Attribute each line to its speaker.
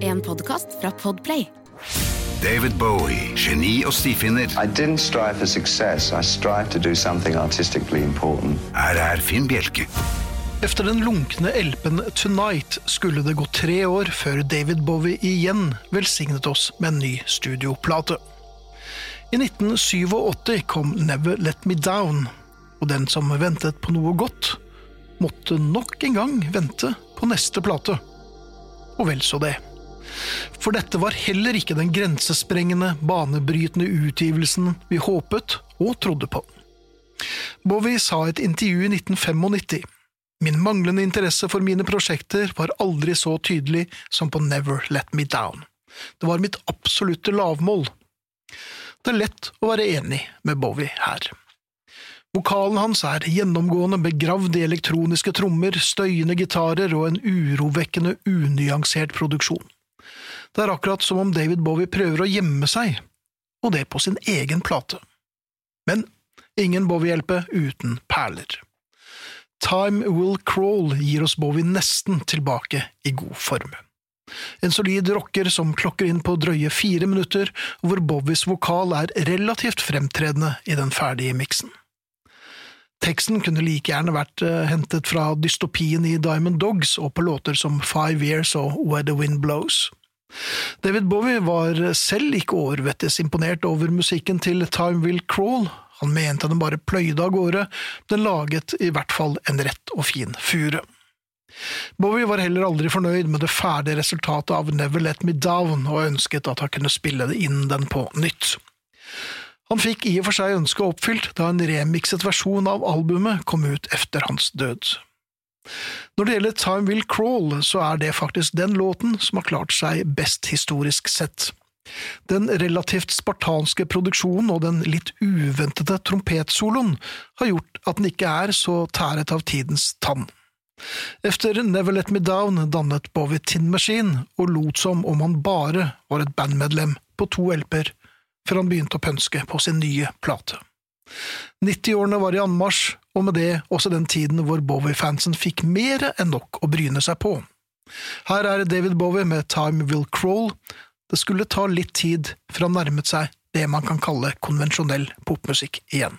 Speaker 1: En podkast fra Podplay.
Speaker 2: David Bowie, geni og stifinner.
Speaker 3: I didn't strive for success. I strived to do something artistically important.
Speaker 2: Her er Finn Bjelke.
Speaker 4: Efter den lunkne elpen Tonight skulle det gå tre år før David Bowie igjen velsignet oss med en ny studioplate. I 1987 kom Never Let Me Down, og den som ventet på noe godt, måtte nok en gang vente på neste plate. Og vel så det. For dette var heller ikke den grensesprengende, banebrytende utgivelsen vi håpet og trodde på. Bowie sa i et intervju i 1995 Min manglende interesse for mine prosjekter var aldri så tydelig som på Never Let Me Down. Det var mitt absolutte lavmål. Det er lett å være enig med Bowie her. Vokalen hans er gjennomgående begravd i elektroniske trommer, støyende gitarer og en urovekkende unyansert produksjon. Det er akkurat som om David Bowie prøver å gjemme seg, og det på sin egen plate. Men ingen Bowie-hjelpe uten perler. Time Will Crawl gir oss Bowie nesten tilbake i god form. En solid rocker som klokker inn på drøye fire minutter, hvor Bowies vokal er relativt fremtredende i den ferdige miksen. Teksten kunne like gjerne vært uh, hentet fra dystopien i Diamond Dogs og på låter som Five Years og Where the Wind Blows. David Bowie var selv ikke overvettes imponert over musikken til Time Will Crawl, han mente den bare pløyde av gårde, den laget i hvert fall en rett og fin fure. Bowie var heller aldri fornøyd med det ferdige resultatet av Never Let Me Down, og ønsket at han kunne spille inn den på nytt. Han fikk i og for seg ønsket oppfylt da en remikset versjon av albumet kom ut efter hans død. Når det gjelder Time Will Crawl, så er det faktisk den låten som har klart seg best historisk sett. Den relativt spartanske produksjonen og den litt uventede trompetsoloen har gjort at den ikke er så tæret av tidens tann. Efter Never Let Me Down dannet Bowie Tin Machine og lot som om han bare var et bandmedlem på to LP-er, før han begynte å pønske på sin nye plate. 90-årene var i anmarsj, og med det også den tiden hvor Bowie-fansen fikk mer enn nok å bryne seg på. Her er David Bowie med Time Will Crawl, det skulle ta litt tid før han nærmet seg det man kan kalle konvensjonell popmusikk igjen.